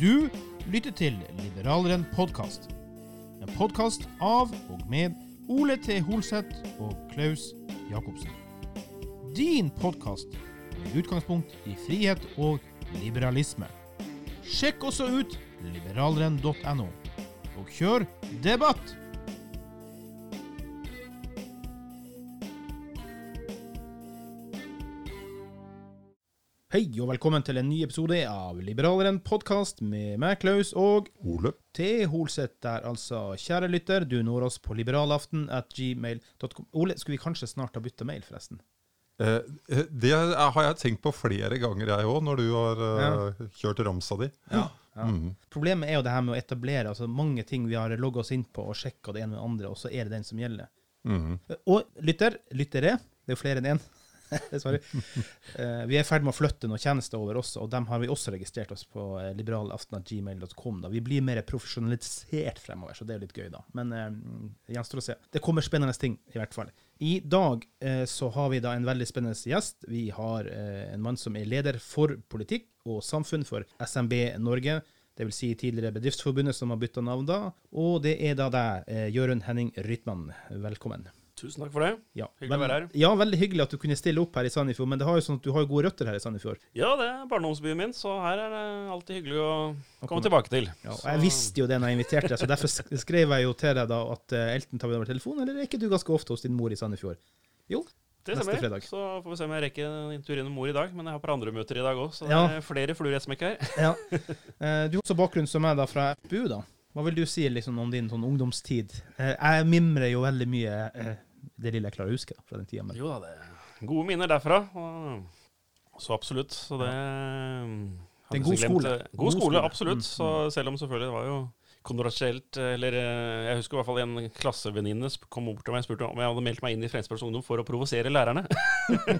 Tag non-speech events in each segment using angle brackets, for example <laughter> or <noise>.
Du lytter til Liberaleren podkast. En podkast av og med Ole T. Holseth og Klaus Jacobsen. Din podkast med utgangspunkt i frihet og liberalisme. Sjekk også ut liberaleren.no, og kjør debatt! Hei og velkommen til en ny episode av Liberaleren podkast med meg, Klaus, og Ole. T. Holseth der, altså. Kjære lytter, du når oss på liberalaften at gmail.com. Ole, skulle vi kanskje snart ha bytta mail, forresten? Eh, det har jeg tenkt på flere ganger, jeg òg, når du har ja. kjørt ramsa di. Ja. <laughs> Problemet er jo det her med å etablere altså mange ting vi har logga oss inn på og sjekka det ene med det andre, og så er det den som gjelder. Mm. Og lytter, lyttere, det er jo flere enn én. <laughs> Sorry. Uh, vi er i ferd med å flytte noen tjenester over også, og dem har vi også registrert oss på uh, liberalaften.gmail.com. Vi blir mer profesjonalisert fremover, så det er litt gøy, da. Men uh, gjenstår å se. Det kommer spennende ting, i hvert fall. I dag uh, så har vi da en veldig spennende gjest. Vi har eh, en mann som er leder for politikk og samfunn for SMB Norge. Det vil si tidligere Bedriftsforbundet, som har bytta navn da. Og det er da deg, eh, Jørund Henning Rytman. Velkommen. Tusen takk for det. Ja, Hyggelig å være her. Ja, veldig hyggelig at du kunne stille opp her i Sandefjord. Men det har jo sånn at du har gode røtter her i Sandefjord. Ja, det er barndomsbyen min, så her er det alltid hyggelig å komme tilbake til. Ja, og jeg visste jo det når jeg inviterte deg, så derfor <laughs> skrev jeg jo til deg da at eh, Elton tar vi over telefon, eller er ikke du ganske ofte hos din mor i Sandefjord? Jo. det neste stemmer. fredag. Så får vi se om jeg rekker en tur innom mor i dag. Men jeg har et par andre møter i dag òg, så Ja. det er flere fluer i ett smekk her. Ja. <laughs> Eh, Du har også bakgrunn som meg da fra FPU, da. Hva vil du si liksom om din sånn ungdomstid? Eh, Jeg mimrer jo veldig mye det lille jeg klarer å huske da, fra den tida. Jo da, det er gode minner derfra. Så absolutt. Så det Det er en god skole. God, God skole, absolutt. Mm, Så selv om selvfølgelig det var jo kontroversielt Eller eh, jeg husker i hvert fall en klassevenninne kom bort til meg og spurte om jeg hadde meldt meg inn i Fremskrittspartiets Ungdom for å provosere lærerne.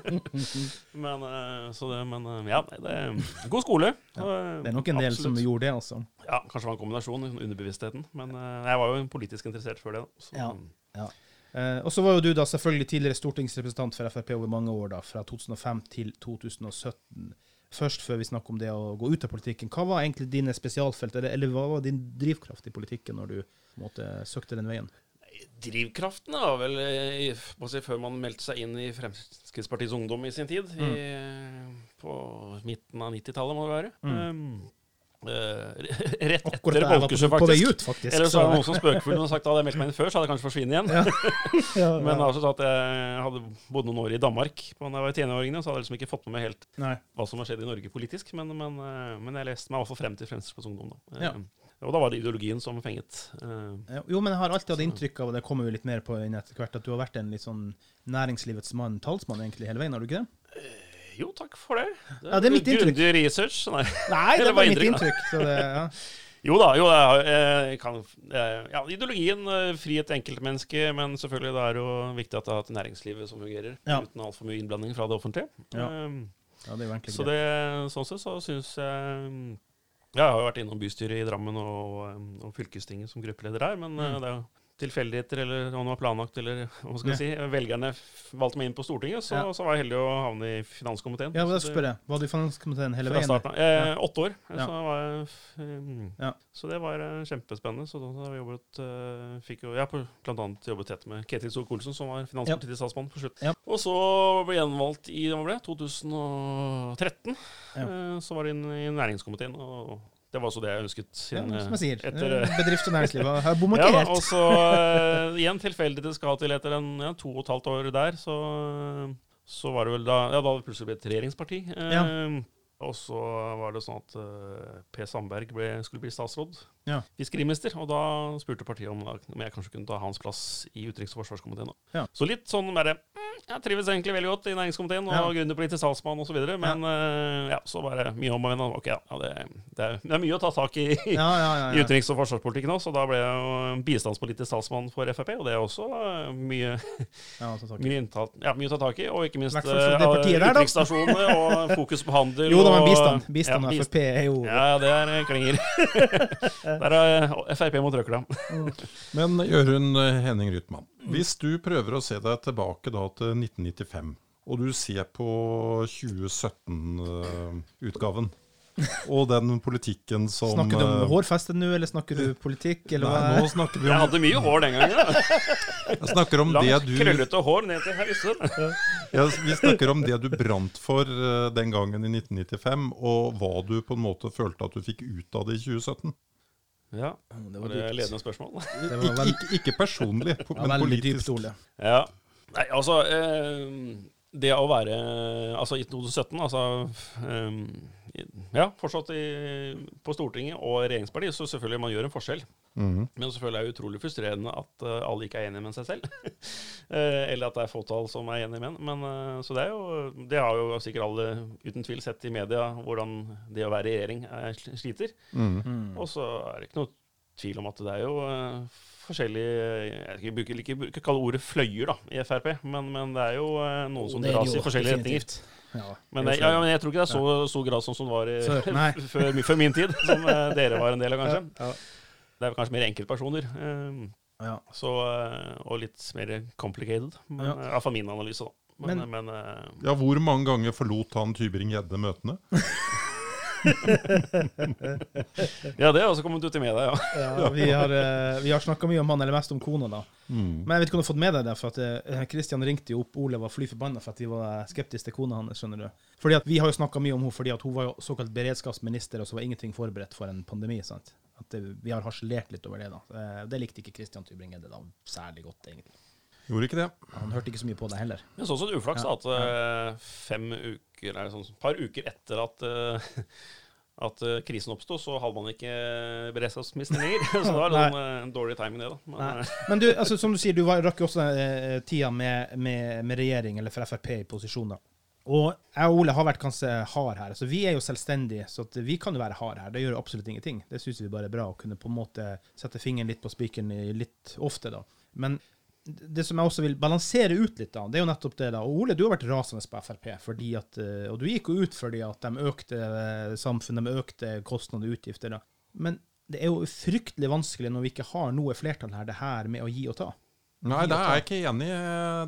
<laughs> men, eh, så det, men eh, ja, det er god skole. det er nok en del som gjorde det, altså. Ja, kanskje det var en kombinasjon, underbevisstheten. Men jeg var jo politisk interessert før det. Så. Ja, Ja. Eh, og så var jo du da selvfølgelig tidligere stortingsrepresentant for Frp over mange år, da, fra 2005 til 2017. Først, før vi snakker om det å gå ut av politikken, hva var egentlig dine spesialfelt, eller, eller hva var din drivkraft i politikken når du måte, søkte den veien? Drivkraften var vel eh, si, før man meldte seg inn i Fremskrittspartiets Ungdom i sin tid. I, på midten av 90-tallet, må det være. Um, eh, <laughs> rett Akkurat etter Bolkesjø, på, på vei faktisk. ut, faktisk. Eller så er det noen som spøkefullt har sagt at hadde jeg meldt meg inn før, så hadde jeg kanskje forsvunnet igjen. ja, <laughs> Men ja. altså at jeg hadde bodd noen år i Danmark da jeg var i tenåringene, så hadde jeg liksom ikke fått med meg helt Nei. hva som har skjedd i Norge politisk. Men, men, eh, men jeg leste meg i hvert fall frem til Fremskrittspartiets Ungdom. Da. Ja. Eh, Og da var det ideologien som fenget. Eh, Jo, men jeg har alltid hatt inntrykk av, og det kommer vi litt mer på inn etter hvert, at du har vært en litt sånn næringslivets mann, talsmann egentlig hele veien, har du ikke det? Jo, takk for det. Ja, det er mitt inntrykk. Grundig research. Nei. <laughs> Nei, det var mitt inntrykk, det, <laughs> ja. Jo da, jo. Jeg kan, eh, ja, ideologien, eh, frihet til enkeltmennesket, men selvfølgelig det er jo viktig at det er et næringsliv som fungerer, Ja. uten altfor mye innblanding fra det offentlige. Ja. Eh, ja, det er jo egentlig Så det, sånn sett så syns jeg ja, Jeg har jo vært innom bystyret i Drammen og, og fylkestinget som gruppeleder her, men mm. det er jo tilfeldigheter, eller om det var planlagt, eller hva skal jeg si. Velgerne valgte meg inn på Stortinget, så, Ja. så var jeg heldig å havne i finanskomiteen. Ja, det- spør jeg? Var du i finanskomiteen hele Fra veien? starten av. Eh, Åtte år. Ja. Så, var jeg, mm, Ja. så det var eh, kjempespennende. Så da har vi jobbet, eh, fikk jo, jeg blant annet jobbet tett med Ketil Solk-Olsen, som var finanspolitisk statsmann på slutt. Og så ble jeg gjenvalgt i hva ble det, 2013. Ja. Eh, så var det inn i næringskomiteen. Og det var også det jeg ønsket. Ja, Siden, som jeg sier. etter, eh, Bedrift og næringsliv har bomma <laughs> ikke helt. og så uh, igjen tilfeldig til etter en ja, to og et halvt år der, så, så var det vel da Ja, da det plutselig blitt et regjeringsparti. Eh, Og så var det sånn at uh, Per Sandberg ble, skulle bli statsråd. Ja. Fiskeriminister. Og da spurte partiet om, om jeg kanskje kunne ta hans plass i utenriks- og forsvarskomiteen. Ja. Så litt sånn bare mm, Jeg trives egentlig veldig godt i næringskomiteen og Ja. ja. gründerpolitisk talsmann osv. Men eh, ja, så bare mye om og men. Ok, ja, ja, det, det, er, det er mye å ta tak i Ja, ja, ja, <laughs> i ja. utenriks- og forsvarspolitikken også, så da ble jeg jo bistandspolitisk talsmann for Frp, og det er også eh, mye, ja <laughs> mye, inntatt, ja, mye å ta tak i, og ikke minst eh, utenriksstasjonene og <laughs> fokus på handel. Jo da, men bistand. Bistand og ja, Frp er jo Ja, det er klinger. Der er eh, Frp mot røkla. <laughs> Men Jørund Henning Rytman, hvis du prøver å se deg tilbake da til 1995, og du ser på 2017-utgaven, <laughs> og den politikken som Snakker du om hårfestet hårfeste nå, eller snakker du politikk, eller Nei, hva? nå snakker vi Jeg hadde mye hår den gangen. Jeg snakker om det du krøllete hår ned til hausen. <laughs> ja, Vi snakker om det du brant for eh, den gangen i 1995, og hva du på en måte følte at du fikk ut av det i 2017. Ja, Det var det dypt. ledende spørsmål? Det var Ikke, ikke, ikke personlig, ja, men dypt, politisk. Ole. Ja. Nei, altså eh, Det å være Altså i 2017, altså eh, Ja, fortsatt i, på Stortinget og regjeringspartiet, så selvfølgelig man gjør en forskjell. Mhm. Men selvfølgelig er det utrolig frustrerende at uh, alle ikke er enige med seg selv. <laughs> Eh, eller at det er fåtall som er enige med en. Men, eh, så det er jo Det har jo sikkert alle uten tvil sett i media, hvordan det å være i regjering er, sliter. Mhm. Mm. Og så er det ikke noe tvil om at det er jo forskjellige Jeg bruker ikke, ikke kalle ordet fløyer da, i Frp, men, men det er jo noen som er dras i forskjellige retninger. Ja, Men, det jeg- ja, men jeg tror ikke det er så stor grad som, som det var i, Før, <laughs> før, før min tid, som dere var en del av, kanskje. Ja, Det er kanskje mer enkeltpersoner. eh, ja. så, eh, og litt mer complicated. Men, Ja. eh, fall min analyse, da. Men, Men- men, eh, Ja, hvor mange ganger forlot han Tybring-Gjedde møtene? <laughs> Ja, det har også kommet ut i media, ja. Ja, vi har, uh, har snakka mye om han, eller mest om kona, da. Mm. Men jeg vet ikke om du har fått med deg det, for at Kristian ringte jo opp Ole var fly forbanna for at vi var skeptiske til kona hans, skjønner du. Fordi at Vi har jo snakka mye om henne fordi at hun var jo såkalt beredskapsminister, og så var ingenting forberedt for en pandemi. sant? At det, Vi har harselert litt over det. da. Eh, Det likte ikke Kristian Tybring-Gjedde særlig godt, egentlig. Gjorde ikke det. Han hørte ikke så mye på det heller. Men sånn sett uflaks da, Ja, at eh, fem uker, eller sånn, et par uker etter at, eh, at eh, krisen oppsto, så hadde man ikke beredskapsminister lenger. <laughs> så det var sånn, en dårlig timing, det. da. Men, Men du, altså, <laughs> som du sier, du var, rakk jo også eh, tida med, med, med regjering, eller for Frp i posisjon. da. Og jeg og Ole har vært ganske hard her. så Vi er jo selvstendige, så at vi kan jo være hard her. Det gjør absolutt ingenting. Det syns vi bare er bra, å kunne på en måte sette fingeren litt på spikeren litt ofte. da. Men det som jeg også vil balansere ut litt, da, det er jo nettopp det. da. Og Ole, du har vært rasende på Frp, fordi at, eh, og du gikk jo ut fordi at de økte eh, samfunnet, de økte kostnader og utgifter. da. Men det er jo fryktelig vanskelig når vi ikke har noe flertall her, det her med å gi og ta. Nei, der er jeg ikke enig.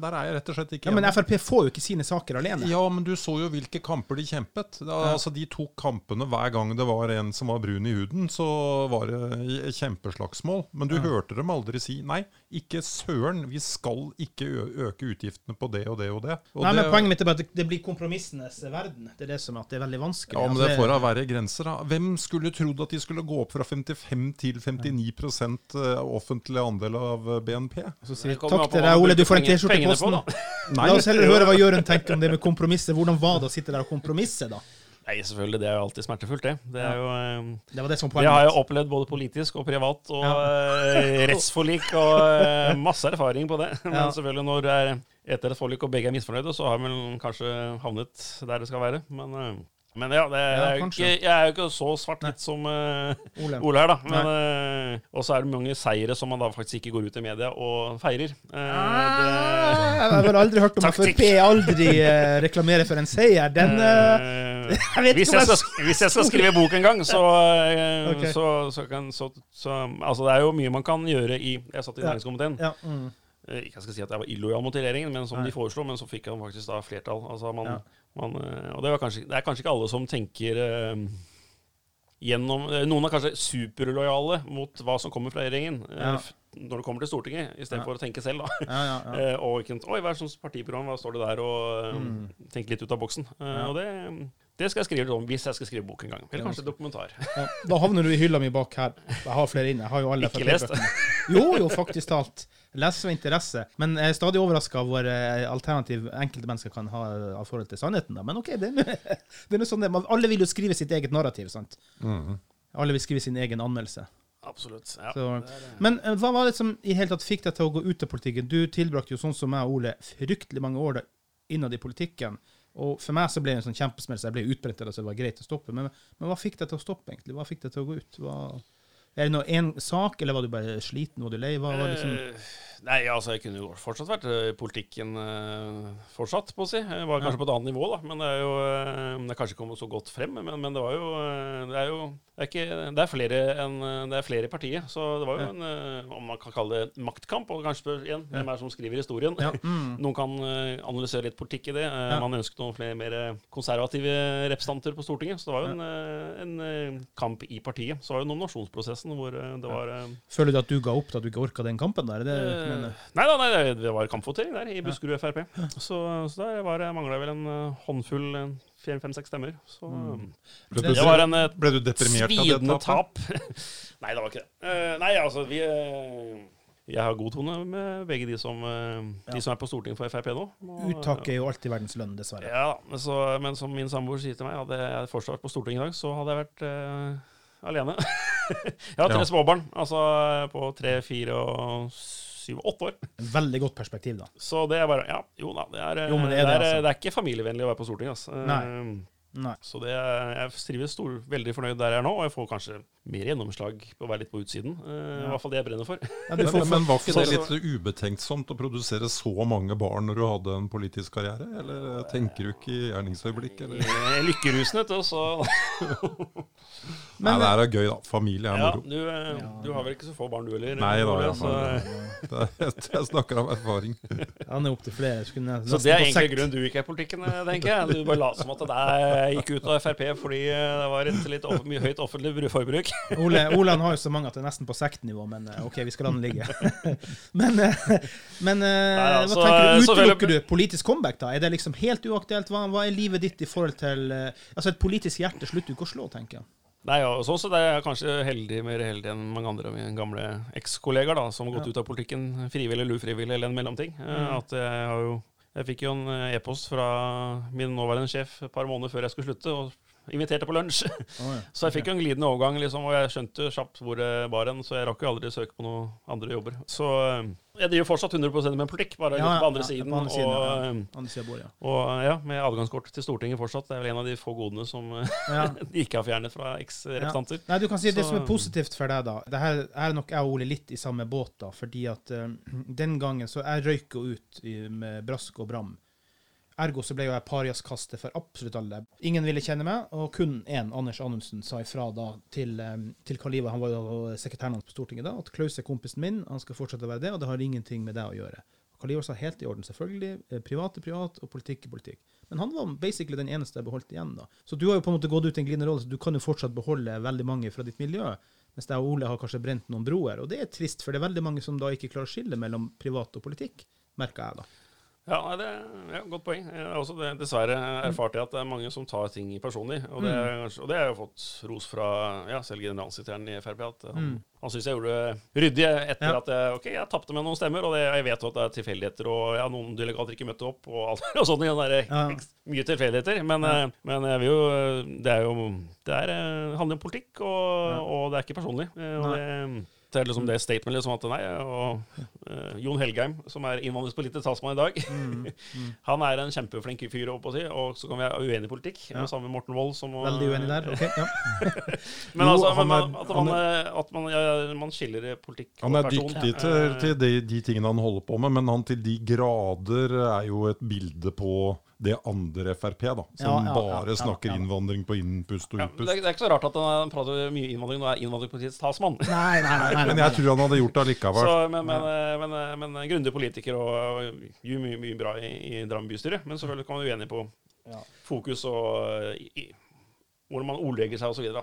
Der er jeg rett og slett ikke Ja, Men. Frp får jo ikke sine saker alene. Ja, men du så jo hvilke kamper de kjempet. Da, Ja. Altså, De tok kampene hver gang det var en som var brun i huden, så var det kjempeslagsmål. Men du Ja. hørte dem aldri si nei, ikke søren, vi skal ikke øke utgiftene på det og det og det. Og Nei, det men Poenget mitt er bare at det- blir kompromissenes verden. Det er det som er at det er veldig vanskelig. ja, men Altså, det får da være grenser, da. Hvem skulle trodd at de skulle gå opp fra 55 til 59 offentlig andel av BNP? Så sier vi takk til deg, Ole, du får en T-skjorte i posten. da. La oss heller <laughs> høre hva Jørund tenker om det med kompromisset. Hvordan var det å sitte der og kompromisse, da? Nei, selvfølgelig. Det er jo alltid smertefullt, det. Det, er jo, eh, Det var det det har jeg opplevd både politisk og privat, og Ja. eh, <laughs> rettsforlik og eh, masse erfaring på det. Men Ja. selvfølgelig når det er etter et forlik og begge er misfornøyde, så har vi kanskje havnet der det skal være. Men, eh, men ja, det er Ja, jo ikke, jeg er jo ikke så svart-hvitt som uh, Ole. Her, da. Men, uh, og så er det mange seire som man da faktisk ikke går ut i media og feirer. Eh, det, Jeg har aldri hørt om at. Frp aldri uh, reklamerer for en seier. Den <laughs> Jeg hvis, jeg jeg skal, hvis jeg skal <laughs> skrive bok en gang, så, eh, Ok. så, så kan så, så, Altså, det er jo mye man kan gjøre i Jeg satt i næringskomiteen. ja, mm. Eh, Ikke jeg skal si at jeg var illojal mot regjeringen, men som Nei. de foreslo. Men så fikk han faktisk da flertall. Altså man, Ja. Man, eh, og det, var kanskje, det er kanskje ikke alle som tenker eh, gjennom eh, Noen er kanskje superlojale mot hva som kommer fra regjeringen. eh, Ja. Når det kommer til Stortinget, istedenfor Ja. for å tenke selv. da. ja, ja, ja. <laughs> Og ikke Oi, hva er sånt partiprogram? Hva står det der? Og Mm. tenke litt ut av boksen. Og det, det skal jeg skrive litt om hvis jeg skal skrive bok en gang. Eller kanskje dokumentar. Ja, da havner du i hylla mi bak her. Jeg har flere inne. Jeg har jo alle <laughs> Ikke lest. Jo, jo, faktisk talt. Leser med interesse. Men jeg er stadig overraska over eh, alternativ enkelte mennesker kan ha av forhold til sannheten. Da. Men OK, det er nå- <laughs> sånn det Man- Alle vil jo skrive sitt eget narrativ, sant? Mhm. Alle vil skrive sin egen anmeldelse. Absolutt. Ja. Så- Det Men eh, hva var det som i hele tatt fikk deg til å gå ut av politikken? Du tilbrakte jo sånn som meg og Ole fryktelig mange år da- innad i politikken. Og for meg så ble det en sånn kjempesmell, så jeg ble utbrent av det, så det var greit å stoppe. Men, men hva fikk deg til å stoppe, egentlig? Hva fikk deg til å gå ut? Hva, er det noe en sak, eller var du bare sliten? Var du lei? Hva var liksom Eh, Nei, altså jeg kunne jo fortsatt vært eh, i politikken eh, fortsatt, på å si. Jeg var kanskje på et annet nivå, da. Men det er jo eh, Det er kanskje ikke kommet så godt frem, men, men det var jo Det er jo det er, ikke, det er flere enn Det er flere i partiet, så det var jo en Om man kan kalle det maktkamp, og kanskje igjen hvem er det som skriver historien. Ja. <laughs> Mm. Noen kan analysere litt politikk i det. Ja. Man ønsket noen flere mer konservative representanter på Stortinget. Så det var jo en, en kamp i partiet. Så var jo nominasjonsprosessen hvor det var Føler du at du ga opp da du ikke orka den kampen der? Er det, Eh. Nei da, nei, det- var kampvotering der i Buskerud Frp. Så, så der var mangla vel en eh, håndfull fem-seks stemmer. Så Mm. Ble det var en eh, ble du deprimert svidende tap. <laughs> nei, det var ikke det. Nei, altså, vi Jeg har god tone med begge de som, de som er på Stortinget for Frp nå. Uttak er jo alltid verdens lønn, dessverre. Ja, men, så, men som min samboer sier til meg, hadde jeg fortsatt vært på Stortinget i dag, så hadde jeg vært uh, alene. <laughs> jeg har tre Ja. småbarn, altså på tre, fire og syv, åtte år. Veldig godt perspektiv, da. Så det er bare Ja, jo da. Det er, Jo, men det er er, det, altså. det er ikke familievennlig å være på Stortinget. Altså. Nei. Nei. Så det, er- jeg trives stor, veldig fornøyd der jeg er nå, og jeg får kanskje mer gjennomslag på å være litt på utsiden. Uh, Ja. I hvert fall det jeg brenner for. Ja, du Men, får, men var ikke det så- litt ubetenksomt å produsere så mange barn når du hadde en politisk karriere? Eller tenker du ikke i gjerningsøyeblikk? Eller? Lykkerusene, vet du, så Nei, det er gøy, da. Familie er Ja, moro. du, eh, du har vel ikke så få barn, du heller? Nei da, ja, så, <laughs> Det er, jeg snakker av erfaring. han er opp til flere. Skulle så det er egentlig grunnen du ikke er i politikken, eh, tenker jeg. Du bare la som at det der gikk ut av Frp fordi eh, det var et litt off mye høyt offentlig forbruk. <laughs> Ole, han har jo så mange at det er nesten på sektnivå, men eh, OK, vi skal la den ligge. <laughs> men eh, men Nei, altså, hva tenker du? Utelukker du politisk comeback, da? Er det liksom helt uaktuelt? Hva, hva er livet ditt i forhold til Altså, et politisk hjerte slutter ikke å slå, tenker jeg. Nei, ja, sånn sett er jeg kanskje heldig, mer heldig enn mange andre av mine gamle ekskollegaer da, som har gått Ja. ut av politikken frivillig eller ufrivillig eller en mellomting. Mm. At jeg har jo Jeg fikk jo en eh, e-post fra min nåværende sjef et par måneder før jeg skulle slutte, og inviterte på lunsj. <laughs> Så jeg fikk jo en glidende overgang, liksom, og jeg skjønte kjapt hvor det var hen, så jeg rakk jo aldri søke på noen andre jobber. Så eh, jeg driver fortsatt 100% med politikk, bare Ja, litt på andre ja, siden. på andre siden, og, ja. eh, Andre siden bor, ja. og ja, med adgangskort til Stortinget fortsatt. Det er vel en av de få godene som eh, ja. <laughs> de ikke har fjernet fra eks-representanter. Nei, du kan si Det som er positivt for deg, da det her er nok jeg og Ole litt i samme båt, da, fordi at eh, den gangen så jeg røyk jo ut i, med brask og bram. Ergo så ble jo jeg pariaskastet for absolutt alle. Ingen ville kjenne meg, og kun én, Anders Anundsen, sa ifra da til, eh, til Kaliva, han var jo sekretæren hans på Stortinget da, at Klaus er kompisen min, han skal fortsette å være det, og det har ingenting med det å gjøre. Kaliva sa helt i orden, selvfølgelig. eh, Privat er privat, og politikk er politikk. Men han var basically den eneste jeg beholdt igjen. da. Så du har jo på en måte gått ut i en glidende rolle, så du kan jo fortsatt beholde veldig mange fra ditt miljø. Mens jeg og Ole har kanskje brent noen broer. Og det er trist, for det er veldig mange som da ikke klarer å skille mellom privat og politikk, merker jeg da. Ja, det er ja, godt poeng. Jeg har også det, dessverre erfart jeg at det er mange som tar ting personlig. Og det, er og det har jeg jo fått ros fra ja, selv generalsekretæren i Frp. At han, Mm. han syns jeg gjorde det ryddig etter Ja. at jeg, ok, jeg tapte med noen stemmer. Og det, jeg vet jo at det er tilfeldigheter, og ja, noen delegater ikke møtte opp, og, alt, <laughs> og sånt, Det er Ja. mye tilfeldigheter. Men, eh, men jeg vil jo Det er jo Det er, eh, handler om politikk, og, og det er ikke personlig. Eh, Og Nei. det, det er liksom det statementet. liksom at nei, og uh, Jon Helgheim, som er innvandringspolitisk talsmann i dag, Mm. Mm. <laughs> han er en kjempeflink fyr, å si, og så kan vi være uenige i politikk. Ja. Sammen med Morten Wold. Som, Veldig uenig der. ok, ja. <laughs> Men Jo, altså, men, er- man- at, man, er, at man, ja, man skiller politikk Han er person. dyktig Eh, til, til de, de tingene han holder på med, men han til de grader er jo et bilde på det andre Frp, da. Som Ja, ja, bare ja, ja, snakker ja. innvandring på innpust og ja, det, utpust. er, det er ikke så rart at han prater mye innvandring og er innvandringspolitiets talsmann. Nei, nei, nei. nei, Men jeg tror han hadde gjort det allikevel. Så, men, men, men, men, men grundig politiker og gjør mye, mye bra i, i Drammen bystyre. Men selvfølgelig kan man være uenig på fokus og i, hvordan man ordlegger seg osv. Ja.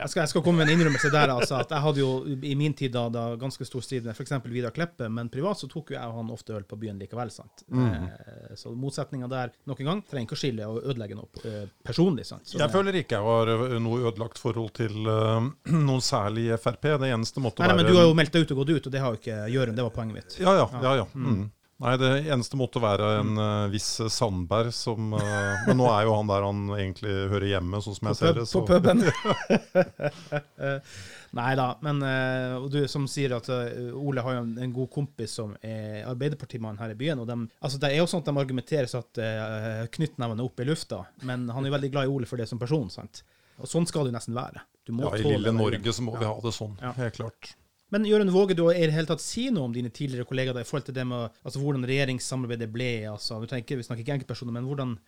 Jeg skal, jeg skal komme med en innrømmelse der. altså, at Jeg hadde jo i min tid da, da ganske stor strid med f.eks. Vidar Kleppe, men privat så tok jo jeg og han ofte øl på byen likevel. sant? Mm Eh, Så motsetninga der nok en gang trenger ikke å skille og ødelegge noe eh, personlig. sant? Så Jeg det- føler ikke jeg har øh, noe ødelagt forhold til uh, <clears throat> noen særlig i Frp. Det eneste måtte Nei, nei, være men Du har jo meldt deg ut og gått ut, og det har jo ikke Jørund. Det var poenget mitt. Ja, ja. ja, ja. Mm. Nei, det eneste måtte være en uh, viss Sandberg som uh, Men nå er jo han der han egentlig hører hjemme, sånn som jeg ser det. det. på puben. <laughs> <laughs> Nei da, men uh, og du som sier at eh, Ole har jo en, en god kompis som er Arbeiderpartimann her i byen. og de, altså Det er jo sånn at de argumenterer så at uh, knyttneven er oppe i lufta, men han er jo veldig glad i Ole for det som person. sant? Og sånn skal det jo nesten være. Du må Ja, I lille. Norge så må vi ha det sånn. Ja. Helt klart. Men Jørund, våger du å i det hele tatt si noe om dine tidligere kollegaer da, i forhold til det med altså, hvordan regjeringssamarbeidet ble? altså, tenker, Vi snakker ikke enkeltpersoner, men hvordan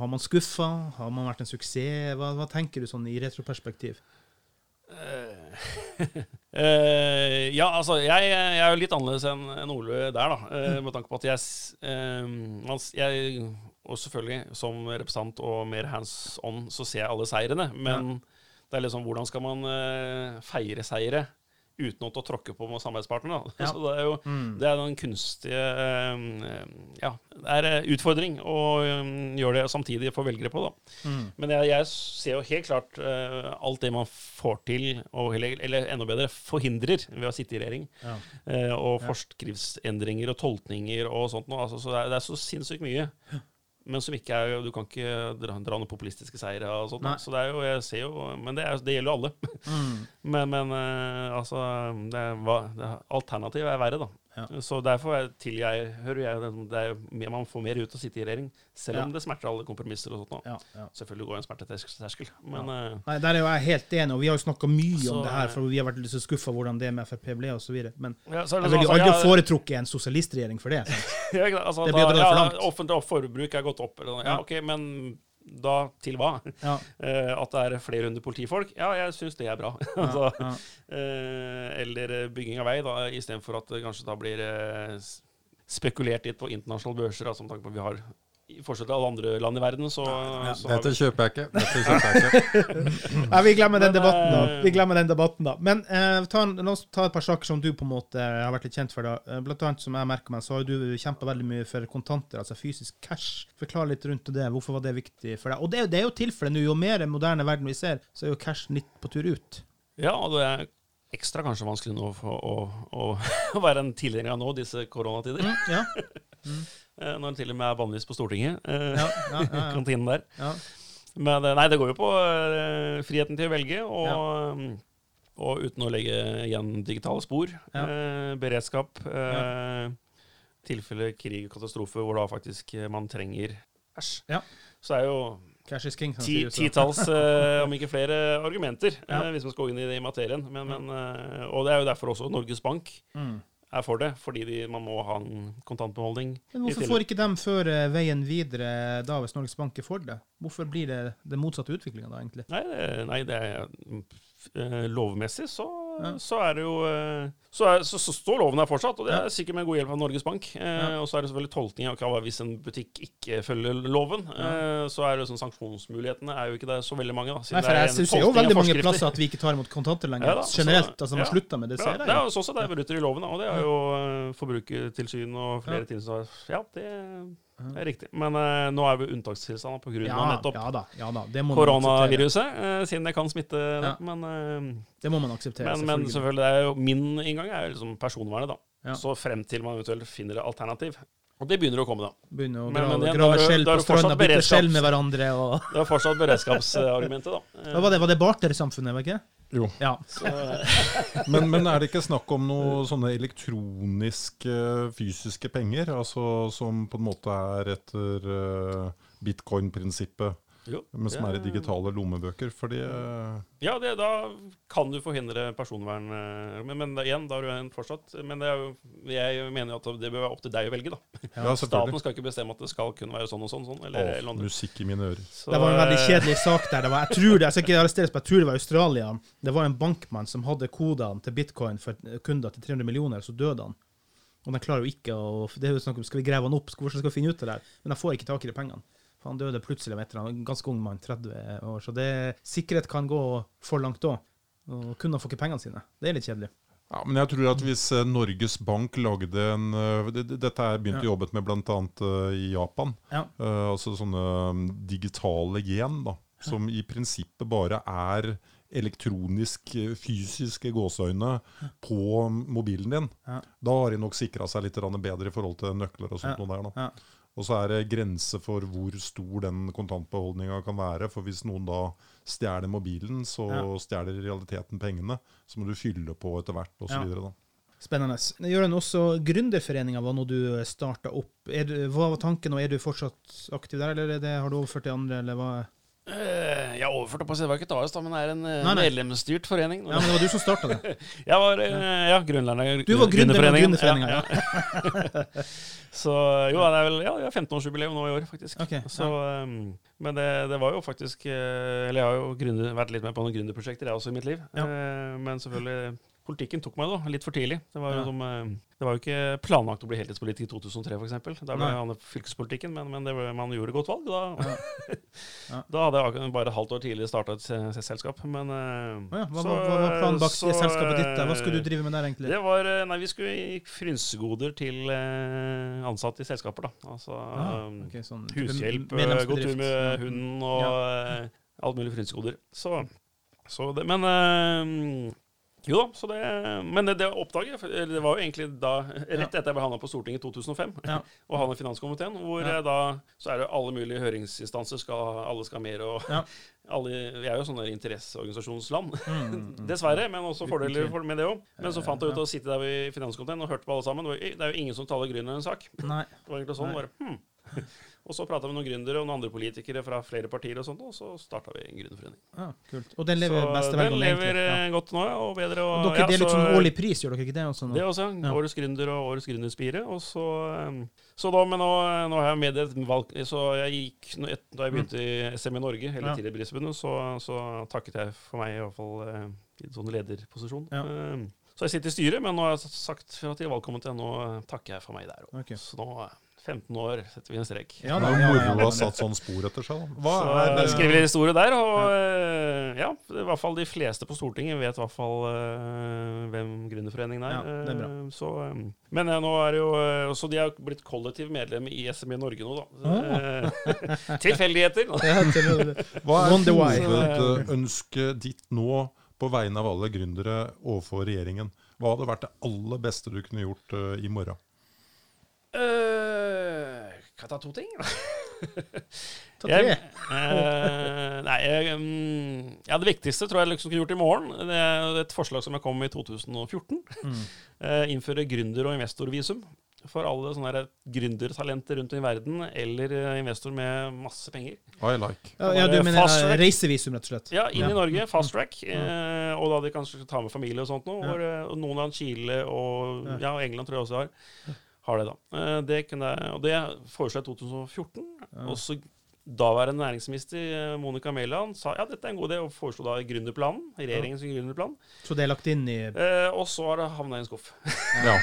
har man skuffa? Har man vært en suksess? Hva, hva tenker du sånn i retroperspektiv? uh, <laughs> ja, altså, jeg, jeg er jo litt annerledes enn en Ole der, da. Uh, med tanke på at jeg, uh, jeg Og selvfølgelig, som representant og mer hands on, så ser jeg alle seirene. Men det er liksom hvordan skal man feire seire uten å tråkke på med samarbeidspartneren? <laughs> Ja. Så det er jo Mm. det er den kunstige eh, Ja, det er en utfordring å eh, gjøre det samtidig for velgere på, da. Mm. Men jeg, jeg ser jo helt klart uh, alt det man får til, og, eller, eller enda bedre forhindrer ved å sitte i regjering. Ja. Uh, og forskriftsendringer og tolkninger og sånt noe. Altså, så det er, det er så sinnssykt mye. Men som ikke er Du kan ikke dra, dra noen populistiske seire og sånt. Så det er jo Jeg ser jo Men det, er, det gjelder jo alle. Mm. <laughs> Men, men eh, altså det hva, det er, Alternativet er verre, da. Ja. Så derfor er, jeg, hører jeg det, det er, mer- Man får mer ut av å sitte i regjering, selv om Ja. det smerter alle kompromisser og sånt. Ja, ja. Selvfølgelig går en smerteterskel, men uh, Nei, Der er jo jeg helt enig, og vi har jo snakka mye Så, om det her, eh, for vi har vært litt så skuffa hvordan det med Frp ble, osv. Men ja, så er jeg det ville jo sånn, aldri altså, foretrukket en sosialistregjering for det. <laughs> altså, Det blir jo det for langt. Offentlig forbruk er gått opp. Eller, Ja. ok, men da til hva? Ja, Uh, at det er flere hundre politifolk? Ja, jeg syns det er bra. <laughs> altså, ja, Uh, eller eh, bygging av vei, da, istedenfor at det kanskje da blir uh, spekulert litt på internasjonale børser, altså, som tanke på at vi har i forskjell til alle andre land i verden, så, Ja, så Dette vi kjøper jeg ikke. Dette kjøper jeg ikke. <laughs> Nei, vi glemmer den debatten, da. eh, Vi glemmer den debatten da. Men eh, ta, en- la oss ta et par saker som du på en måte har vært litt kjent for. da. Eh, Blant annet, som jeg merker meg, så har du kjempa veldig mye for kontanter, altså fysisk cash. Forklar litt rundt det. Hvorfor var det viktig for deg? Og det, er jo- det er jo tilfellet nå. Jo mer moderne verden vi ser, så er jo cash litt på tur ut. Ja, og det er ekstra kanskje vanskelig nå for å, å, å <laughs> være en tilhenger av nå, disse koronatider. Mm, ja, Eh, <laughs> Når det til og med er bannlyst på Stortinget. eh, ja, ja, ja. <laughs> Kantinen der. ja. Men eh, nei, det går jo på eh, friheten til å velge, og, og uten å legge igjen digitale spor. Eh, beredskap. Eh, tilfelle krig og katastrofe hvor da faktisk eh, man trenger Æsj. Ja. Så er jo Cash is king. ti, titalls, uh, <laughs> om ikke flere, argumenter Ja. uh, hvis man skal gå inn i, det i materien. Men, men, uh, og det er jo derfor også Norges Bank Mm. Er for det, fordi de, man må ha en kontantbeholdning. Men hvorfor får ikke de føre veien videre da, hvis Norges Bank er for det? Hvorfor blir det den motsatte utviklinga da, egentlig? Nei, det, nei, det er eh, lovmessig så. Så er det jo eh, så, er, så, så står loven her fortsatt, og det er sikkert med god hjelp av Norges Bank. Eh, Ja. Og så er det selvfølgelig tolkning av hva hvis en butikk ikke følger loven. Eh, så er det sånn sanksjonsmulighetene er jo ikke det så veldig mange. Da, Nei, for det er jeg syns jo veldig mange plasser at vi ikke tar imot kontanter lenger. Ja da, så- Generelt. altså Man ja. slutter med det, ser det jeg. er jo. jo sånn at det brutter i loven, og det er jo Forbrukertilsynet og flere Ja. er Ja, det er riktig. Men uh, nå er vi unntakstilstand pga. Ja, nettopp ja da. Ja da. Det koronaviruset, uh, siden det kan smitte. Ja. Men uh, Det må man akseptere, Men, men selvfølgelig. det er jo, min inngang er jo liksom personvernet, da. Ja. Så frem til man eventuelt finner et alternativ. Og det begynner å komme, da. Begynner å Men- grave, men igjen, grave da det- skjell på det stranda, bytte skjell med hverandre og <laughs> Det er fortsatt beredskapsargumentet, da. <laughs> Hva var det? Var det bartersamfunnet, var det ikke? Jo. Ja. Så, Men, men er det ikke snakk om noe sånne elektroniske fysiske penger? Altså som på en måte er etter uh, bitcoin-prinsippet, jo, men som er i digitale lommebøker? Fordi eh, Ja, det, da kan du forhindre personvern. eh, Men, men igjen, da har du en fortsatt Men det er jeg mener jo at det bør være opp til deg å velge, da. Ja, <laughs> Staten skal ikke bestemme at det skal kun være sånn og sånn. sånn eller, Å, eller musikk i mine ører. Så, Det var en veldig kjedelig sak der. Det var, jeg tror det, jeg skal ikke arresteres, men jeg tror det var Australia. Det var en bankmann som hadde kodene til bitcoin for kunder til 300 millioner, så døde han. Og de klarer jo ikke å det er jo snakk om, Skal vi grave han opp? Hvordan skal vi finne ut det der? Men de får ikke tak i de pengene. Han døde plutselig av et eller annet. Ganske ung mann, 30 år. Så det, sikkerhet kan gå for langt òg. Og kundene får ikke pengene sine. Det er litt kjedelig. Ja, men jeg tror at hvis eh, Norges Bank lagde en eh, det- det- Dette er begynt Ja. å jobbet med bl.a. i Japan. Ja. Eh, altså sånne mm, digitale gen, da. Som i prinsippet bare er elektronisk, eh, fysiske gåseøyne på mobilen din. Ja. Da har de nok sikra seg litt bedre i forhold til nøkler og sånt. Ja. der. Og så er det grenser for hvor stor den kontantbeholdninga kan være. For hvis noen da stjeler mobilen, så Ja. stjeler i realiteten pengene. Så må du fylle på etter hvert, osv. Ja. da. Spennende. Gjøren, også Gründerforeninga var noe du starta opp. Er du, hva var tanken, og er du fortsatt aktiv der, eller er det, har du overført til andre, eller hva? Eh, Jeg overførte på å si det var ikke et AS, da, men det er en eh, Nei, nei. medlemsstyrt forening. Ja, men det var du som starta det. <laughs> Jeg var eh, ja, grunnlærer av Du var Gründerforeningen. Ja, ja. <laughs> Så jo, det er vel ja, jeg har 15-årsjubileum nå i år, faktisk. Okay, Så, um, men det, det var jo faktisk Eller jeg har jo grunner, vært litt med på noen gründerprosjekter, jeg også, i mitt liv. Men selvfølgelig Politikken tok meg da, litt for tidlig. Det var jo, Ja. som, eh, det var jo ikke planlagt å bli heltidspolitiker i 2003, f.eks. Da ble jeg fylkespolitikken, men, men det var, man gjorde et godt valg. Da, Ja. <laughs> da hadde jeg bare et halvt år tidligere starta et selskap. Men eh, ja, hva, så- hva, var planen bak så, selskapet ditt? der? Hva skulle eh, du drive med der, egentlig? Det var, eh, nei, Vi skulle gi frynsegoder til eh, ansatte i selskaper. da. Altså Ah, um, sånn Hushjelp, eh, gå tur med hunden og eh, alt mulig frynsegoder. Så, så det Men eh, jo da, så det, men det, det oppdaget jeg, Det var jo egentlig da, rett etter jeg ble havna på Stortinget i 2005, Ja. <laughs> og havna i finanskomiteen, hvor Ja. da Så er det alle mulige høringsinstanser, skal, alle skal mer, og Ja. <laughs> alle, Vi er jo sånne interesseorganisasjonsland. Mm, mm, mm. <laughs> Dessverre, men også fordeler for- med det òg. Men så fant jeg ut å sitte der i finanskomiteen og hørte på alle sammen. Det er jo ingen som taler gründer en sak. Nei. Det var egentlig sånn, Nei. bare, hmm. Og så prata vi med noen gründere og noen andre politikere fra flere partier, og sånt, og så starta vi en gründerforening. Ja, kult. Og den lever Så beste den velgående, lever egentlig. Ja. eh, godt nå, ja, og bedre. Og, Og dere ja, deler ut sånn årlig pris, gjør dere ikke det? Også nå? Det også. Ja. Årets gründer og Årets gründerspire. Og så, um, så da, men nå, nå har jeg med et valg Så jeg gikk et- Da jeg begynte i SME Norge, hele Ja. tidligere Brisbane, så, så takket jeg for meg i hvert fall eh, i en sånn lederposisjon. Ja. Så jeg sitter i styret, men nå har jeg sagt fra til valgkomiteen nå eh, takker jeg for meg der òg. Så nå eh, 15 år setter vi en strek. Ja, Det da, er ja, ja, moro å ha satt sånn spor etter seg. Hva Så er jeg skriver litt historie der, og eh, ja, i hvert fall de fleste på Stortinget vet i hvert fall eh, hvem Gründerforeningen er. Ja, det er bra. Eh, så, eh, men eh, nå er det jo eh, Så de har blitt kollektiv medlem i SME Norge nå, da. Ah. Eh, <laughs> Tilfeldigheter. Hva er hovedønsket ditt nå på vegne av alle gründere overfor regjeringen? Hva hadde vært det aller beste du kunne gjort eh, i morgen? Eh, kan jeg ta to ting? <laughs> Ta Jeg, tre. eh, nei, jeg, mm, ja, det viktigste tror jeg liksom kunne gjort i morgen. Det er et forslag som jeg kom med i 2014. Mm. Uh, innføre gründer- og investorvisum for alle sånne gründertalenter rundt om i verden, eller eh, investor med masse penger. I like. Ja, ja, du mener fast eh, track. reisevisum, rett og slett? Ja, inn Ja. i Norge, fast track. Eh, og da de kanskje ta med familie og sånt noe. Ja. Og noen av Chile og og England tror jeg også har. Har det, da. Eh, det kunne jeg, og det foreslo jeg i 2014. Ja. Og så daværende næringsminister eh, Monica Mæland sa ja, dette er en god idé, og foreslo da gründerplanen. Regjeringens gründerplan. Så det er lagt inn i Eh, og så har det havna i en skuff. Ja.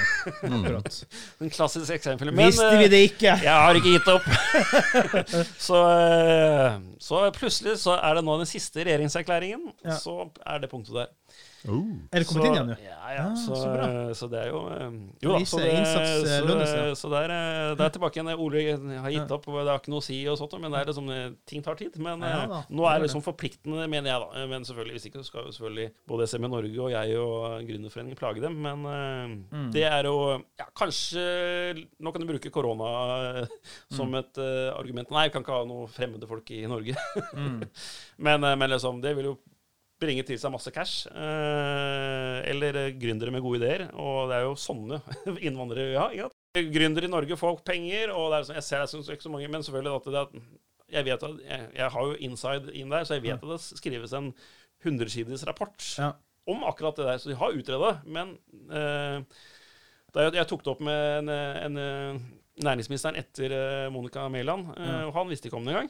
Mm. <laughs> Akkurat. En klassisk eksempel. Men Visste eh, vi det ikke? jeg har ikke gitt opp. <laughs> så, eh, så plutselig så er det nå den siste regjeringserklæringen. Ja. Så er det punktet der. Oh. Er det kommet inn igjen nå? Ja, ja. Ah, så, så så det er jo eh, Jo da. Så, det, eh, så, så det, er, eh, det er tilbake igjen. Ole har gitt opp, og det har ikke noe å si, og sånt, men det er liksom, eh, ting tar tid. Men Ja eh, da, nå er det liksom forpliktende, mener jeg, da. Men selvfølgelig, hvis ikke så skal jo selvfølgelig både SME Norge og jeg og Gründerforeningen plage dem. Men eh, Mm. det er jo ja, kanskje Nå kan du bruke korona eh, som Mm. et uh, argument. Nei, vi kan ikke ha noen fremmede folk i Norge. Mm. <laughs> Men, eh, men liksom, det vil jo bringe til seg masse cash. Eh, eller eh, gründere med gode ideer. Og det er jo sånne <laughs> innvandrere vi har. Gründere i Norge får penger, og det er sånn, jeg ser det som ikke så mange, men selvfølgelig at det er, jeg vet at jeg, jeg har jo inside inn der, så jeg vet at det skrives en 100-siders rapport Ja. om akkurat det der. Så de har utreda, men eh, da jeg, jeg tok det opp med en, en, eh, næringsministeren etter eh, Monica Mæland, eh, Ja. og han visste ikke om det engang.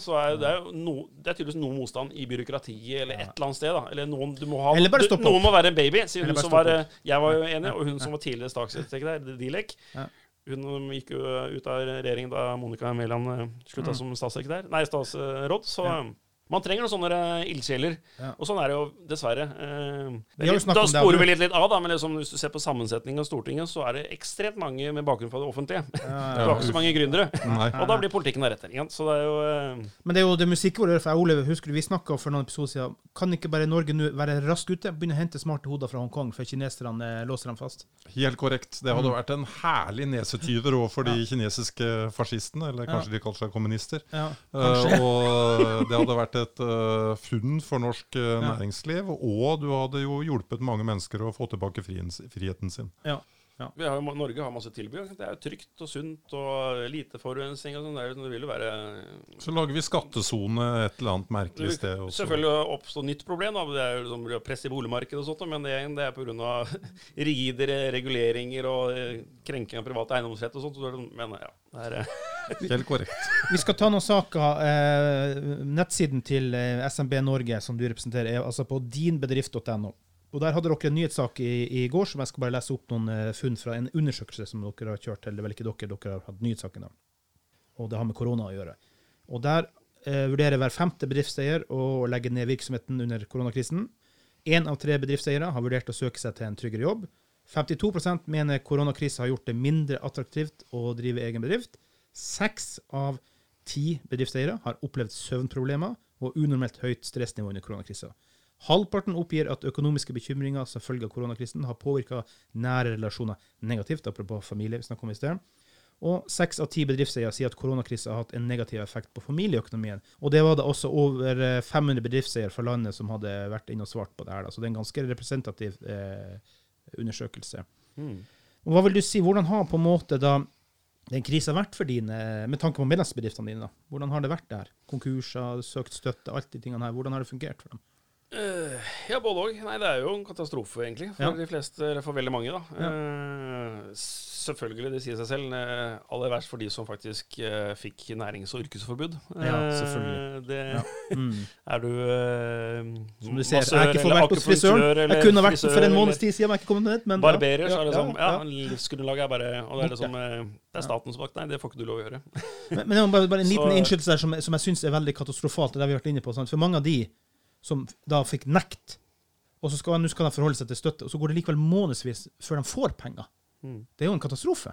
Så er, det er jo no, det er tydeligvis noe motstand i byråkratiet eller et eller annet sted. da. Eller noen, du må ha, Eller bare du, stoppe noen må være en baby, sier hun som var eh, Jeg var jo enig, og hun som var tidligere statssekretær, Dilek. Hun gikk jo ut av regjeringen da Monica Mæland slutta Mm. som statssekretær. Nei, statsråd. Så Ja. Man trenger noen sånne eh, ildsjeler. Ja. Og sånn er det jo dessverre. Eh, Vi litt- da om det, sporer vi litt, litt av, da, men liksom, hvis du ser på sammensetningen av Stortinget, så er det ekstremt mange med bakgrunn fra det offentlige. Ja, ja, <laughs> ja. har ikke så mange gründere. Og da blir politikken deretter. Igjen. Så det er jo eh, Men det er jo det musikken vår gjør, for jeg Ole, husker du vi snakka for noen episoder siden Kan ikke bare Norge nå være raskt ute? Begynne å hente smarte hoder fra Hongkong før kineserne låser dem fast? Helt korrekt. Det Mm. hadde vært en herlig nesetyver overfor de kinesiske fascistene, eller kanskje de kaller seg kommunister. Og det hadde vært et eh, funn for norsk eh, næringsliv, og du hadde jo hjulpet mange mennesker å få tilbake friheten sin. Ja. Ja. Vi har jo, Norge har masse tilbud. Det er jo trygt og sunt og lite forurensning og sånn. Det, vil jo være Så lager vi skattesone et eller annet merkelig sted. Også. Selvfølgelig oppstår nytt problem. Da. Det er jo liksom press i boligmarkedet og sånt, men det, det er pga. <laughs> rigidere reguleringer og eh, krenking av privat eiendomsrett og sånt. så det sånn- Men ja, det er eh, Helt korrekt. <laughs> Vi skal ta noen saker. Eh, nettsiden til SMB Norge, som du representerer, er altså på dinbedrift.no. Og Der hadde dere en nyhetssak i, i går som jeg skal bare lese opp noen eh, funn fra en undersøkelse som dere har kjørt. Eller er vel ikke dere, dere har hatt nyhetssaken da. Og det har med korona å gjøre. Og Der eh, vurderer hver femte bedriftseier å legge ned virksomheten under koronakrisen. Én av tre bedriftseiere har vurdert å søke seg til en tryggere jobb. 52% mener koronakrisen har gjort det mindre attraktivt å drive egen bedrift. Seks av ti bedriftseiere har opplevd søvnproblemer og unormelt høyt stressnivå under koronakrisen. Halvparten oppgir at økonomiske bekymringer som følge av koronakrisen har påvirka nære relasjoner negativt, apropos familie, vi snakket om i sted. Og seks av ti bedriftseiere sier at koronakrisen har hatt en negativ effekt på familieøkonomien. Og det var det også over eh, 500 bedriftseiere fra landet som hadde vært inne og svart på det her. da. Så det er en ganske representativ eh, undersøkelse. mm. Og Hva vil du si, hvordan har på en måte da den krisa vært for dine, med tanke på medlemsbedriftene dine? da? Hvordan har det vært der? Konkurser, søkt støtte, alt de tingene her. Hvordan har det fungert for dem? Eh, ja, både òg. Nei, det er jo en katastrofe, egentlig. For Ja. de fleste, eller for veldig mange, da. Ja. Uh, selvfølgelig, det sier seg selv. Uh, aller verst for de som faktisk fikk nærings- og yrkesforbud. Ja, selvfølgelig. Det, Ja. <laughs> Mm. Er du Som du ser, massør jeg har ikke fått vært hos frisøren. Jeg kunne vært for en måneds tid siden, men jeg har ikke kommet ned. Men Barberer, så er det sånn Ja, livsgrunnlaget er bare Og det er liksom som Det er statens makt. Nei, det får ikke du lov å gjøre. Men, men bare, bare en <laughs> liten innskytelse der som, som jeg syns er veldig katastrofalt. Det er det vi har vært inne på. Sant? For mange av de som da fikk nekt, og så skal, skal de forholde seg til støtte, og så går det likevel månedsvis før de får penger. Mm. Det er jo en katastrofe.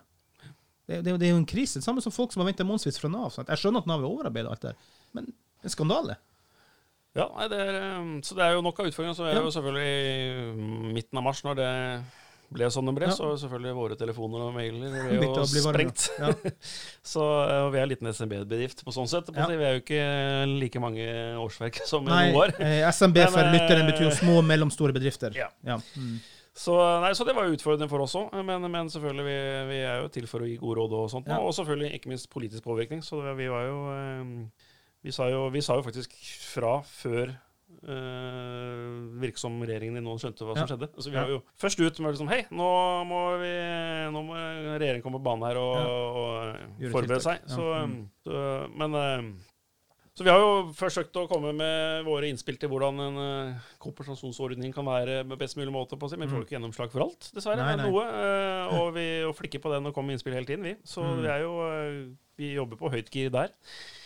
Det, det, det er jo en krise. Det samme som folk som har venta månedsvis fra Nav. Sant? Jeg skjønner at Nav er overarbeida, alt det der, men en skandale. Ja, nei, det er, eh, så det er jo nok av utfordringer. Så er Ja. jo selvfølgelig i midten av mars, når det ble sånn det ble, Ja. så selvfølgelig våre telefoner og mailer ble jo sprengt. Ja. <laughs> Så eh, vi er en liten SMB-bedrift på sånn sett. på Ja. Vi er jo ikke like mange årsverk <laughs> som Nei, noe var. eh, SMB Men, for eh, lytteren betyr jo små og mellomstore bedrifter. <laughs> Ja. Mm. Så, nei, så det var utfordrende for oss òg. Men, men selvfølgelig, vi, vi er jo til for å gi gode råd og sånt. Og selvfølgelig ikke minst politisk påvirkning. Så vi var jo eh, vi, sa jo vi sa jo faktisk fra før uh, virker som regjeringen din nå skjønte hva som Ja. skjedde. Altså, vi var jo først ut med liksom Hei, nå må, vi, nå må regjeringen komme på banen her og, Ja. og Gjøre forberede tiltak. seg. Så, Mm. så, men eh, så vi har jo forsøkt å komme med våre innspill til hvordan en uh, kompensasjonsordning kan være med best mulig måte, på å si, men vi får jo ikke gjennomslag for alt, dessverre. Mm. Nei, nei. Noe, eh, og vi og flikker på den og kommer med innspill hele tiden, vi. Så Mm. vi er jo eh, vi jobber på høyt gir der.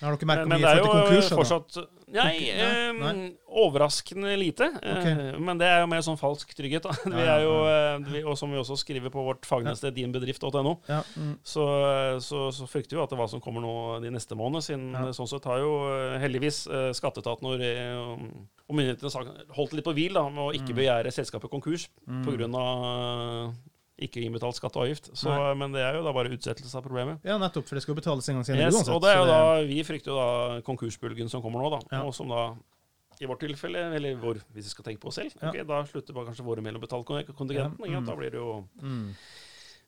Har dere Men mye i er konkurser? fortsatt Nei, eh, Nei. overraskende lite. eh, Men det er jo mer sånn falsk trygghet. Da. <laughs> Vi er jo, eh, vi, og som vi også skriver på vårt fagnettsted dinbedrift.no, Ja, mm. så, så, så frykter vi at det er hva som kommer nå de neste månedene. Siden Ja. eh, sånn sett har jo eh, heldigvis eh, skatteetaten og, og myndighetene holdt litt på hvil da, med å ikke Mm. begjære selskapet konkurs Mm. pga. Ikke innbetalt skatt og avgift. Så, men det er jo da bare utsettelse av problemet. ja, nettopp, for det skal jo betales en gang senere Yes, uansett. og det er jo da, Vi frykter jo da konkursbølgen som kommer nå, da. Ja. Og som da, i vårt tilfelle, eller vår, hvis vi skal tenke på oss selv, Ja. ok, da slutter bare kanskje våre mellom betalt kontingenten. Ja, mm. Da blir det jo mm.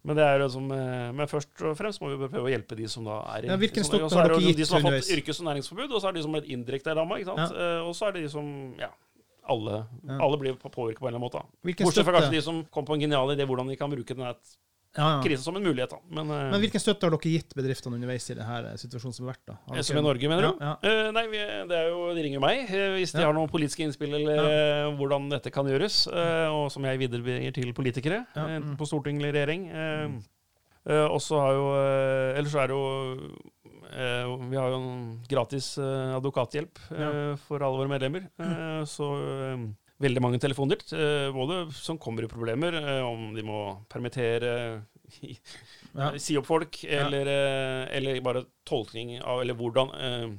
Men det er jo som, eh, men først og fremst må vi prøve å hjelpe de som da er i Ja, hvilken som- støtte og så er har dere gitt De som har fått underveis? yrkes- og næringsforbud, og så er det de som er indirekte ramma. sant? Eh, Og så er det de som Ja, alle, Ja. alle blir påvirket på en eller annen måte. Bortsett fra kanskje de som kom på en genial idé hvordan de kan bruke denne ja, ja. krisen som en mulighet. da. Men, eh, Men hvilken støtte har dere gitt bedriftene underveis i denne situasjonen som har vært? da? Har dere- som i Norge, mener du? Ja, uh, nei, vi, det er jo, de ringer meg eh, hvis de har noen politiske innspill eller uh, hvordan dette kan gjøres, uh, og som jeg viderebringer til politikere eh, mm. på storting eller regjering. Mm. Uh, og så har jo eh, Ellers så er det jo eh, Vi har jo en gratis eh, advokathjelp ja. for alle våre medlemmer. Mm. så eh, veldig mange telefoner, eh, både som kommer i problemer, eh, om de må permittere <laughs> Ja. si opp folk, eller, eh, eller bare tolkning av Eller hvordan eh,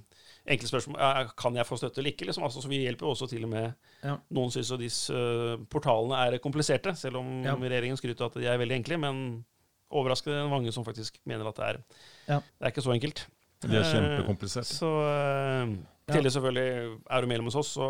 Enkle spørsmål eh, Kan jeg få støtte eller ikke? Liksom. Altså, så vi hjelper også til og med Ja. Noen syns disse eh, portalene er kompliserte, selv om Ja. regjeringen skryter av at de er veldig enkle. Men overraskende mange som faktisk mener at det er Ja. Det er ikke så enkelt. Det er kjempekompliserte. kjempekomplisert. Så, eh, I tillegg selvfølgelig er du medlem hos oss, så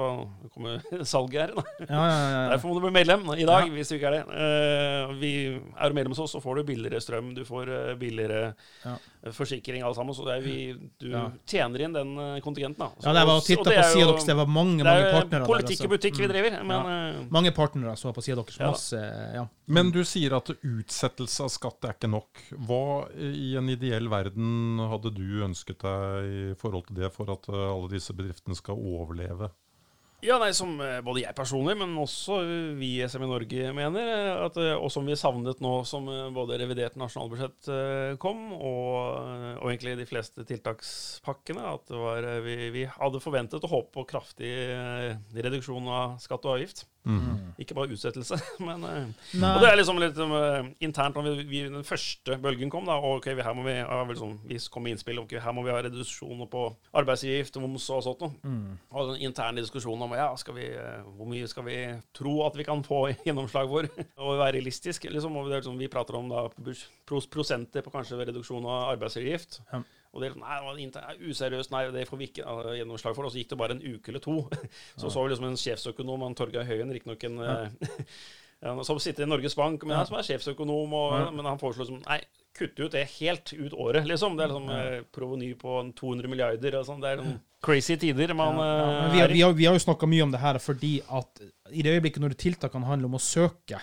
kommer <laughs> salget her. Da. Ja, ja, ja, ja. Derfor må du bli medlem i dag, Ja. hvis du ikke er det. Uh, vi er du medlem hos oss, så får du billigere strøm, du får eh, billigere Ja. eh, forsikring, alle sammen. Så det er vi, du Ja. tjener inn den kontingenten. Da. Så, Ja, det var å titte på sida deres, det var mange Det mange er partnere politikk og butikk vi Mm. driver, men eh, Mange partnere så på sida deres. Ja. Masse, ja. Men du sier at utsettelse av skatt er ikke nok. Hva i en ideell verden hadde du ønsket deg i forhold til det, for at alle alle disse bedriftene skal overleve? Ja, nei, som eh, både jeg personlig, men også eh, vi i SM i Norge mener, eh, at, og som vi savnet nå som både revidert nasjonalbudsjett kom, og, og egentlig de fleste tiltakspakkene, at var, vi, vi hadde forventet og håpet på kraftig reduksjon av skatt og avgift. Mhm. Ikke bare utsettelse, <laughs> men eh, Nei. Og det er liksom litt um, internt når vi, vi, den første bølgen kom, da, og ok, vi, her må vi ha vel sånn, vi kom med innspill, ok, her må vi ha reduksjoner på arbeidsgift, moms og sånt noe. Mm. Og den interne diskusjonen om ja, skal vi, eh, hvor mye skal vi tro at vi kan få <laughs> gjennomslag for, og være realistisk. Liksom, og det er liksom, vi prater om da pros prosenter på kanskje reduksjon av arbeidsgift. Ja. Og det er sånn, nei, det er useriøst, nei, det får vi ikke ha gjennomslag for. Og så gikk det bare en uke eller to. <laughs> Så så vi liksom en sjefsøkonom, han Torgeir Høien, riktignok en eh, <laughs> ja, som sitter i Norges Bank, men han som er sjefsøkonom, og, Ja. men han foreslo liksom, nei, kutte ut det helt ut året, liksom. Det er liksom eh, proveny på 200 milliarder og sånn. Det er noen <laughs> crazy tider man Ja, ja, eh, vi, har, vi, har, vi har jo snakka mye om det her fordi at i det øyeblikket når tiltakene handler om å søke,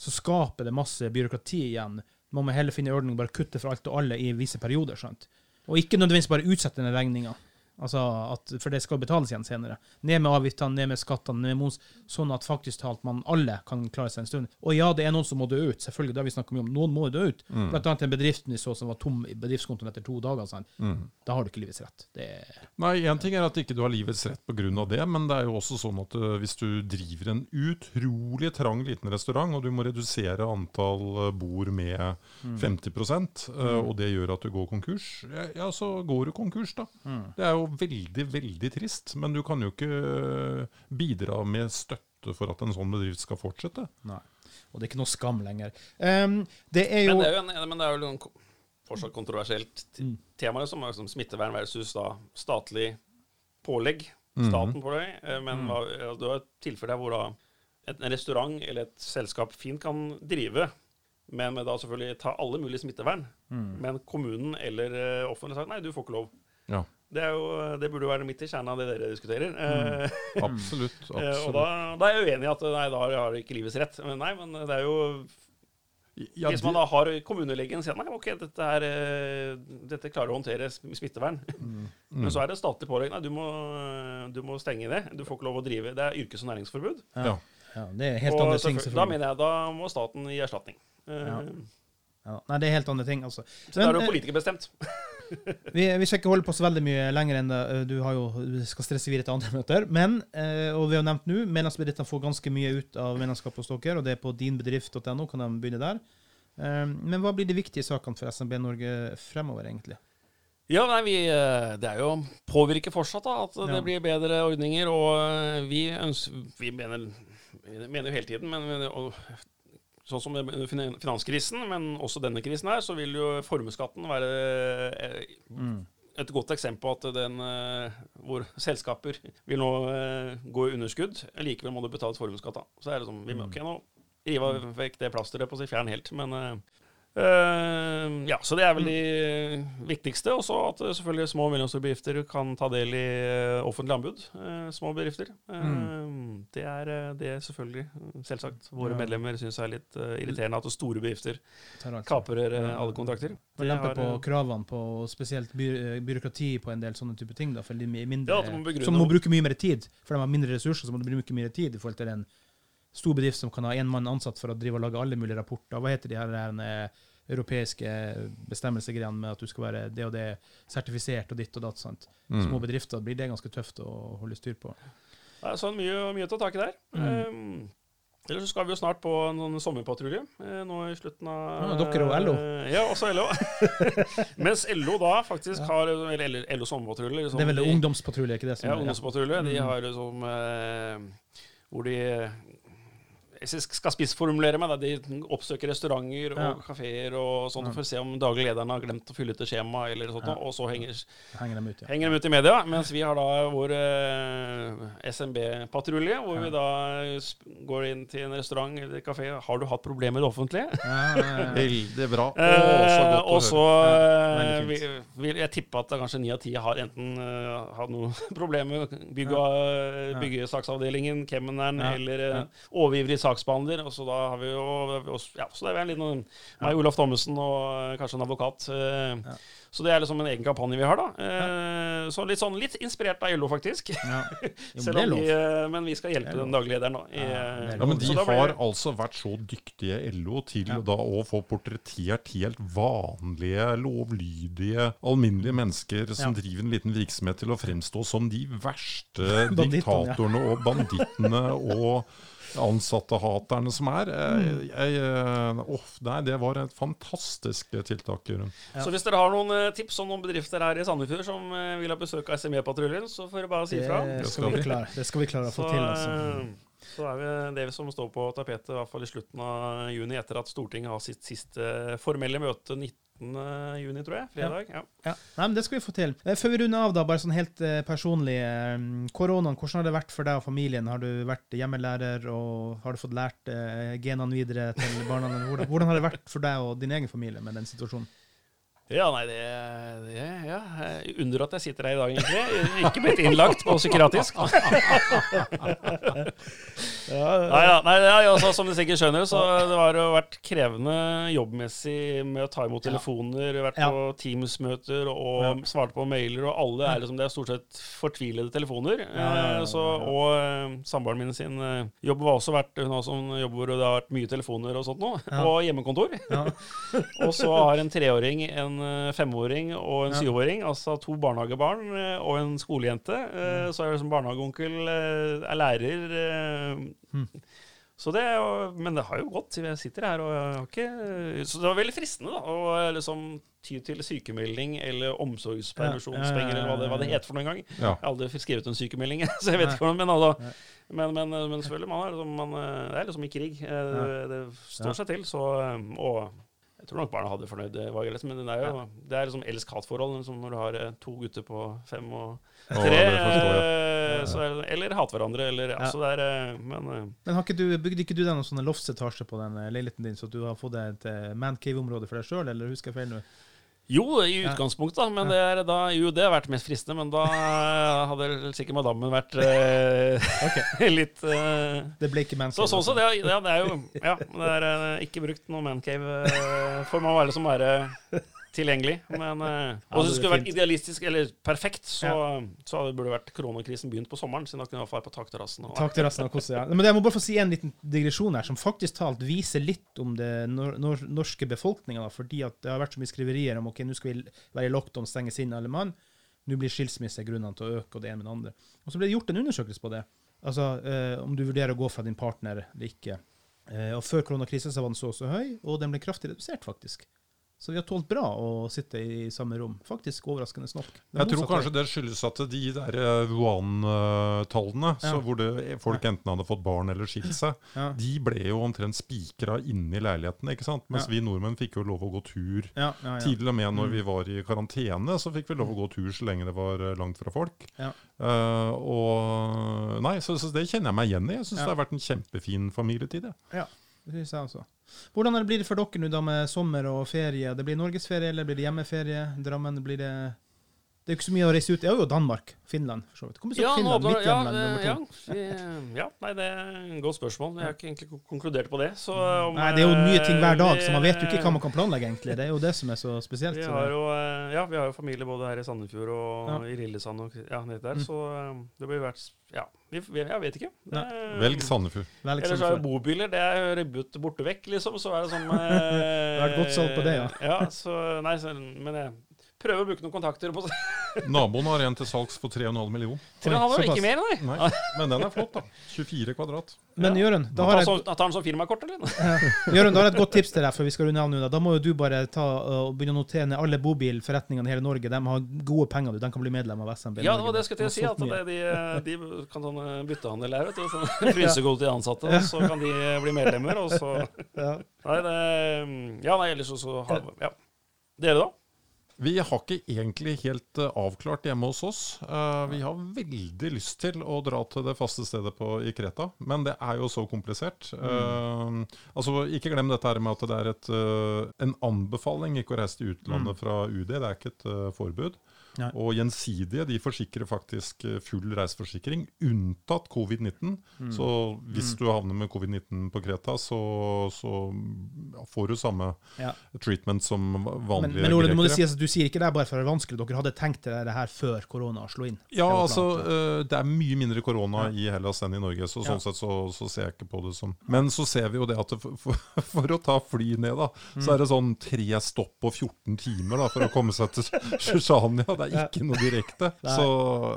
så skaper det masse byråkrati igjen. Man må heller finne ordning bare kutte for alt og alle i visse perioder. sant? Og ikke nødvendigvis bare utsette den regninga. Altså for det skal betales igjen senere. Ned med avgiftene, ned med skattene, ned med moms, sånn at faktisk talt man alle kan klare seg en stund. Og ja, det er noen som må dø ut, selvfølgelig, det har vi snakka mye om. Noen må dø ut. Blant annet den bedriften vi så som var tom i bedriftskontoen etter to dager. Sant? Da har du ikke livets rett. Det Nei, Én ting er at ikke du har livets rett pga. det, men det er jo også sånn at eh, hvis du driver en utrolig trang liten restaurant, og du må redusere antall eh, bord med 50 eh, og det gjør at du går konkurs, ja, så går du konkurs, da. Det er jo veldig, veldig trist, men du kan jo ikke bidra med støtte for at en sånn bedrift skal fortsette. Nei. Og det er ikke noe skam lenger. Um, det er jo Men det er jo, en, men det er jo en fortsatt kontroversielt Mm. tema, som liksom smittevern versus da statlig pålegg. Staten på deg. Men Men hva, det er et tilfelle hvor da et, en restaurant eller et selskap fint kan drive, men med da selvfølgelig ta alle mulige smittevern. Men kommunen eller eh, offentlig sagt nei, du får ikke lov. Ja, Det, er jo, det burde jo være midt i kjernen av det dere diskuterer. Mm. <laughs> absolutt. absolutt. <laughs> og da, da er jeg uenig i at nei, da har ikke livets rett. Men nei, men det er jo Ja, Hvis man da har kommunelegen sier nei, ok, dette, er, eh, dette klarer å håndtere smittevern. <laughs> Mm. Men så er det statlig pålegg. Nei, du må, du må stenge det. Du får ikke lov å drive. Det er yrkes- og næringsforbud. ja. ja, det er helt Og andre ting, selvfølgelig- Da mener jeg da må staten gi erstatning. Eh, Ja. Ja, nei, det er helt andre ting, altså. Så da er jo eh, politikerbestemt. <laughs> Vi, vi skal ikke holde på så veldig mye lenger enn det. Eh, Du har jo, du skal stresse videre til andre møter. Men, eh, og vi har nevnt nå, medlemsbedriftene får ganske mye ut av medlemskapet hos dere, og det er på dinbedrift.no, kan de begynne der. Men hva blir de viktige sakene for SMB Norge fremover, egentlig? Ja, nei, vi, det er jo å påvirke fortsatt da, at det Ja. blir bedre ordninger. Og vi ønsker Vi mener, mener jo hele tiden, men sånn som finanskrisen, men også denne krisen her, så vil jo formuesskatten være eh, et godt eksempel på at den eh, hvor selskaper vil nå eh, gå i underskudd, likevel må du betale formuesskatt. Så er det sånn, vi må ok, nå rive vekk det plasteret på å si fjern helt, men eh, ja, så det er vel de viktigste. Og så at eh, selvfølgelig små og mellomstore kan ta del i eh, offentlig anbud. små bedrifter. Mm. Det er det er selvfølgelig, selvsagt, våre Ja. medlemmer syns er litt irriterende at store bedrifter eh, alle kontrakter. For Det lempe på kravene på spesielt by byråkrati på en del sånne type ting. Da, for de mindre, Ja, må som må bruke mye mer tid. For de har mindre ressurser, så må de bruke mye mer tid i forhold til en stor bedrift som kan ha én mann ansatt for å drive og lage alle mulige rapporter. Hva heter de her her europeiske bestemmelsesgreiene med at du skal være det og det sertifisert og ditt og datt? sant? Mm. Små bedrifter blir det ganske tøft å holde styr på. Det er sånn mye, mye å ta tak i der. Mm. Um, ellers så skal vi jo snart på noen sommerpatrulje eh, nå i slutten av Ja, dere og LO. Eh, Ja, også LO. <laughs> Mens LO da faktisk har Eller LO, sommerpatrulje. liksom, det er vel ungdomspatrulje, ikke det? som Ja, ungdomspatrulje. De Mm. har liksom eh, Hvor de hvis jeg skal spissformulere meg, da, de oppsøker restauranter Ja. og kafeer og sånt Ja. for å se om daglig lederen har glemt å fylle ut et skjema, eller sånt, Ja. og så henger, Henger dem ut, ja. henger dem ut i media. Mens vi har da vår eh, SMB-patrulje, hvor vi da går inn til en restaurant eller kafé. Har du hatt problemer i det offentlige? Ja, ja, ja. <laughs> Veldig bra. Og så Eh, og så høre. Ja, eh, vil, vil jeg tippe at kanskje ni av ti har enten uh, hatt noen <laughs> problemer med bygge, eh, Ja. byggesaksavdelingen, kemneren Ja. eller eh, Ja. overivrig saksbehandler. Og så da har vi jo ja, så det er en liten meg, Olaf Thommessen og eh, kanskje en advokat. eh, Ja. Så det er liksom en egen kampanje vi har, da. Eh, Så litt sånn litt inspirert av LO, faktisk. Ja. Jo, <laughs> men Selv om vi, men vi skal hjelpe den daglige lederen, da. I, Ja, men. De blir har altså vært så dyktige, LO, til Ja. da å få portrettert helt vanlige, lovlydige, alminnelige mennesker som Ja. driver en liten virksomhet til å fremstå som de verste <laughs> diktatorene og bandittene og ansatte-haterne som er. Mm. Jeg, jeg, oh, nei, det var et fantastisk tiltak. Jørgen. Ja. Så hvis dere har noen eh, tips om noen bedrifter her i Sandefjord som eh, vil ha besøk av SME-patruljen, så får dere bare si ifra. Det skal vi klare, det skal vi klare å få Så, til. Altså. Eh, så er det det som står på tapetet, i hvert fall i slutten av juni, etter at Stortinget har sitt siste formelle møte 19. juni, tror jeg. Fredag. Ja. Ja, Nei, men Det skal vi få til. Eh, Før vi runder av, da, bare sånn helt eh, personlig. eh, Koronaen, hvordan har det vært for deg og familien? Har du vært hjemmelærer, og har du fått lært eh, genene videre til barna? hvordan har det vært for deg og din egen familie med den situasjonen? Ja, nei, det, det ja. Jeg undrer at jeg sitter her i dag, egentlig. Ikke blitt innlagt på psykiatrisk. <laughs> Nei, ja, nei, ja, altså, Som du sikkert skjønner, så det har jo vært krevende jobbmessig med å ta imot telefoner, vært på Teams-møter og svart på mailer, og alle er liksom, det er stort sett fortvilede telefoner. Så, og eh, samboeren min sin eh, jobb har også vært Hun har også en jobb hvor det har vært mye telefoner og sånt nå, og hjemmekontor. <laughs> Og så har en treåring, en eh, femåring og en syvåring, altså to barnehagebarn eh, og en skolejente. Eh, Så er jeg liksom barnehageonkel, eh, er lærer. Mm. Så det, er jo- men det har jo gått. Jeg sitter her og har ikke Så det var veldig fristende da, å liksom ty til sykemelding eller omsorgspermisjonspenger, eller hva det, hva det het for noen gang. Ja. Jeg har aldri skrevet en sykemelding, <laughs> så jeg vet ikke hvordan men, altså, men, men, men selvfølgelig, man er liksom, man, er liksom i krig. Det, står seg til. Så, og jeg tror nok barna hadde fornøyd det, var men det er jo det er liksom elsk-hat-forhold liksom når du har eh, to gutter på fem og tre. Oh, forstår jeg. eh, så er, eller hater hverandre, eller Ja. altså det er eh, Men eh, Men har ikke du, bygde ikke du deg noen sånne loftsetasje på den eh, leiligheten din, så at du har fått deg et eh, mancave-område for deg sjøl, eller husker jeg feil nå? Jo, i utgangspunktet, da, men det er da Jo, det har vært mest fristende, men da hadde sikkert madammen vært eh, <laughs> litt eh, Det ble ikke mancave. Så sånn så det, ja, det er jo Ja, det er eh, ikke brukt noe mancave. Uh, får man være som være tilgjengelig. Men uh, Og hvis det skulle vært idealistisk eller perfekt, så, så hadde- burde vært koronakrisen begynt på sommeren, siden da kunne jeg være på takterrassen. og- takterrassen og kose, ja. Men jeg må bare få si en liten digresjon her, som faktisk talt viser litt om det nor nor norske befolkninga. Fordi at det har vært så mye skriverier om ok, nå skal vi være i lockdown, stenges inn alle mann. Nå blir skilsmisse grunnene til å øke, og det ene med det andre. Og så ble det gjort en undersøkelse på det. Altså uh, om du vurderer å gå fra din partner eller ikke. Uh, og før koronakrisen så var den så og så høy, og den ble kraftig redusert, faktisk. Så vi har tålt bra å sitte i samme rom. Faktisk overraskende nok. Jeg tror kanskje det skyldes at de der eh, Wuhan-tallene, Ja. hvor det, folk enten hadde fått barn eller skilt seg. Ja. de ble jo omtrent spikra inne i leilighetene. ikke sant? Mens Ja. vi nordmenn fikk jo lov å gå tur. Ja, ja, ja. Til og med når Mm. vi var i karantene, så fikk vi lov å gå tur så lenge det var eh, langt fra folk. Ja. Eh, og Nei, så, så det kjenner jeg meg igjen i. Jeg syns Ja. det har vært en kjempefin familietid. jeg. Det synes jeg også. Hvordan blir det for dere nå da med sommer og ferie? Det blir norgesferie, eller blir det hjemmeferie? Drammen, blir det Det er jo ikke så mye å reise ut. Jeg er jo Danmark, Finland, for så vidt. Kommer så Ja, Finland, nå, ja, det- ja, ja, nei, det er et godt spørsmål. Jeg har ikke egentlig konkludert på det. Så om, Nei, det er jo nye ting hver dag, eh, så man vet jo ikke hva man kan planlegge, egentlig. Det er jo det som er så spesielt. Vi har jo, eh, ja, vi har jo familie både her i Sandefjord og Ja. i Lillesand og ja, nede der, Mm. så eh, det blir vært Ja, jeg vet ikke. Det, er- Velg Sandefjord. Velg Ellers er det jo bobiler det er ribbet borte vekk, liksom. Så er det sånn <laughs> eh, Det har vært godt salg på det, ja. <laughs> ja så, nei, så, men jeg prøver å bruke noen kontakter på <laughs> Naboen har en til salgs for 3,5 millioner. Tre såpass. ikke mer, nei. Nei, men den er flott, da. 24 kvadrat. Men Ja. Jørund, da Da har jeg, tar han som firmakort, eller? <laughs> Jørund, da har jeg et godt tips til deg, for vi skal runde av nå. Da. da må jo du bare ta og begynne å notere ned alle bobilforretningene i hele Norge. De har gode penger, du. De kan bli medlem av SMB. Ja, det var det jeg skulle til å De si. har At det, de, de kan sånn eh, byttehandel her, vet du. Sånn <laughs> Frysegulv til de ansatte, og så kan de bli medlemmer, og så Ja. Nei, det Ja, nei, ellers så, så har Ja. Dere, da? Vi har ikke egentlig helt eh, avklart hjemme hos oss. Eh, vi har veldig lyst til å dra til det faste stedet på, i Kreta, men det er jo så komplisert. Eh, altså, Ikke glem dette her med at det er et, uh, en anbefaling ikke å reise til utlandet fra UD. Det er ikke et uh, forbud. Nei. Og Gjensidige de forsikrer faktisk eh, full reiseforsikring, unntatt covid-19. Mm. Så hvis du havner med covid-19 på Kreta, så, så får du samme Ja. treatment som vanlige Men, men Ole, grekere. sies at du sier ikke det er bare for det er vanskelig. Dere hadde tenkt dere det her før korona slo inn? Ja, Det altså øh, det er mye mindre korona Ja. i Hellas enn i Norge, så Ja. sånn sett så, så ser jeg ikke på det som Men så ser vi jo det at det, for, for, å ta fly ned, da, Mm. så er det sånn tre stopp på 14 timer da, for å komme seg til Sjusjania. Det er ikke noe direkte. <laughs> Så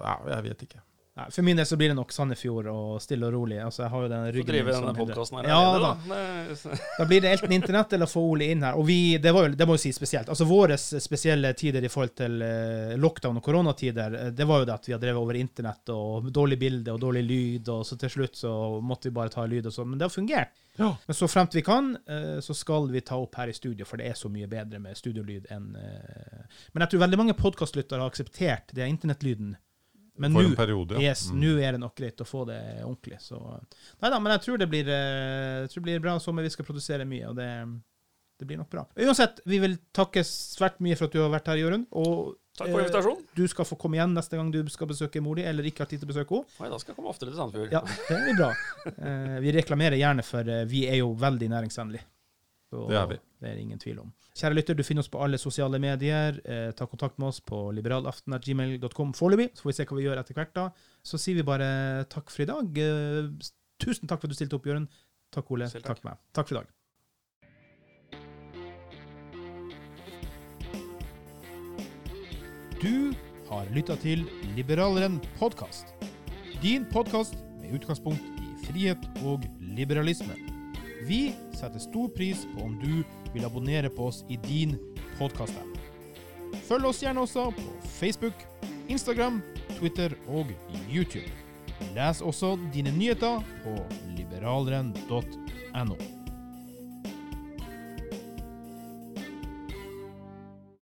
ja, jeg vet ikke. Nei, for min del så blir det nok Sandefjord og stille og rolig. Altså, jeg har jo den ryggen. Så driver vi denne podkasten her Ja, da. da. Da blir det enten internett eller få Ole inn her. Og vi, det, var jo, det må jo si spesielt. Altså Våre spesielle tider i forhold til eh, lockdown og koronatider, eh, det var jo det at vi har drevet over internett og dårlig bilde og dårlig lyd, og så til slutt så måtte vi bare ta lyd og sånn. Men det har fungert. Ja. Men så fremt vi kan, eh, så skal vi ta opp her i studio, for det er så mye bedre med studiolyd enn Men jeg tror veldig mange podkastlyttere har akseptert det internettlyden. Men nå ja. Yes, Mm. er det nok greit å få det ordentlig. Så Nei da, men jeg tror det blir, eh, jeg tror det blir bra sommer. Vi skal produsere mye, og det, det blir nok bra. Uansett, vi vil takke svært mye for at du har vært her, Jørund. Og Takk for eh, invitasjonen. du skal få komme igjen neste gang du skal besøke mor di, eller ikke har tid til å besøke henne. Nei, da skal jeg komme oftere til Sandefjord. Ja, det blir bra. Eh, vi reklamerer gjerne, for vi er jo veldig næringsvennlige. Så Det er vi. Det er ingen tvil om. Kjære lytter, du finner oss på alle sosiale medier. Eh, ta kontakt med oss på liberalaften.gmail.com foreløpig, så får vi se hva vi gjør etter hvert. da. Så sier vi bare takk for i dag. Eh, tusen takk for at du stilte opp, Jørund. Takk, Ole. Takk. takk. meg. Takk for i dag. Du har lytta til Liberaleren podkast. Din podkast med utgangspunkt i frihet og liberalisme. Vi setter stor pris på om du vil abonnere på oss i din podkast-app. Følg oss gjerne også på Facebook, Instagram, Twitter og YouTube. Les også dine nyheter på liberaleren.no.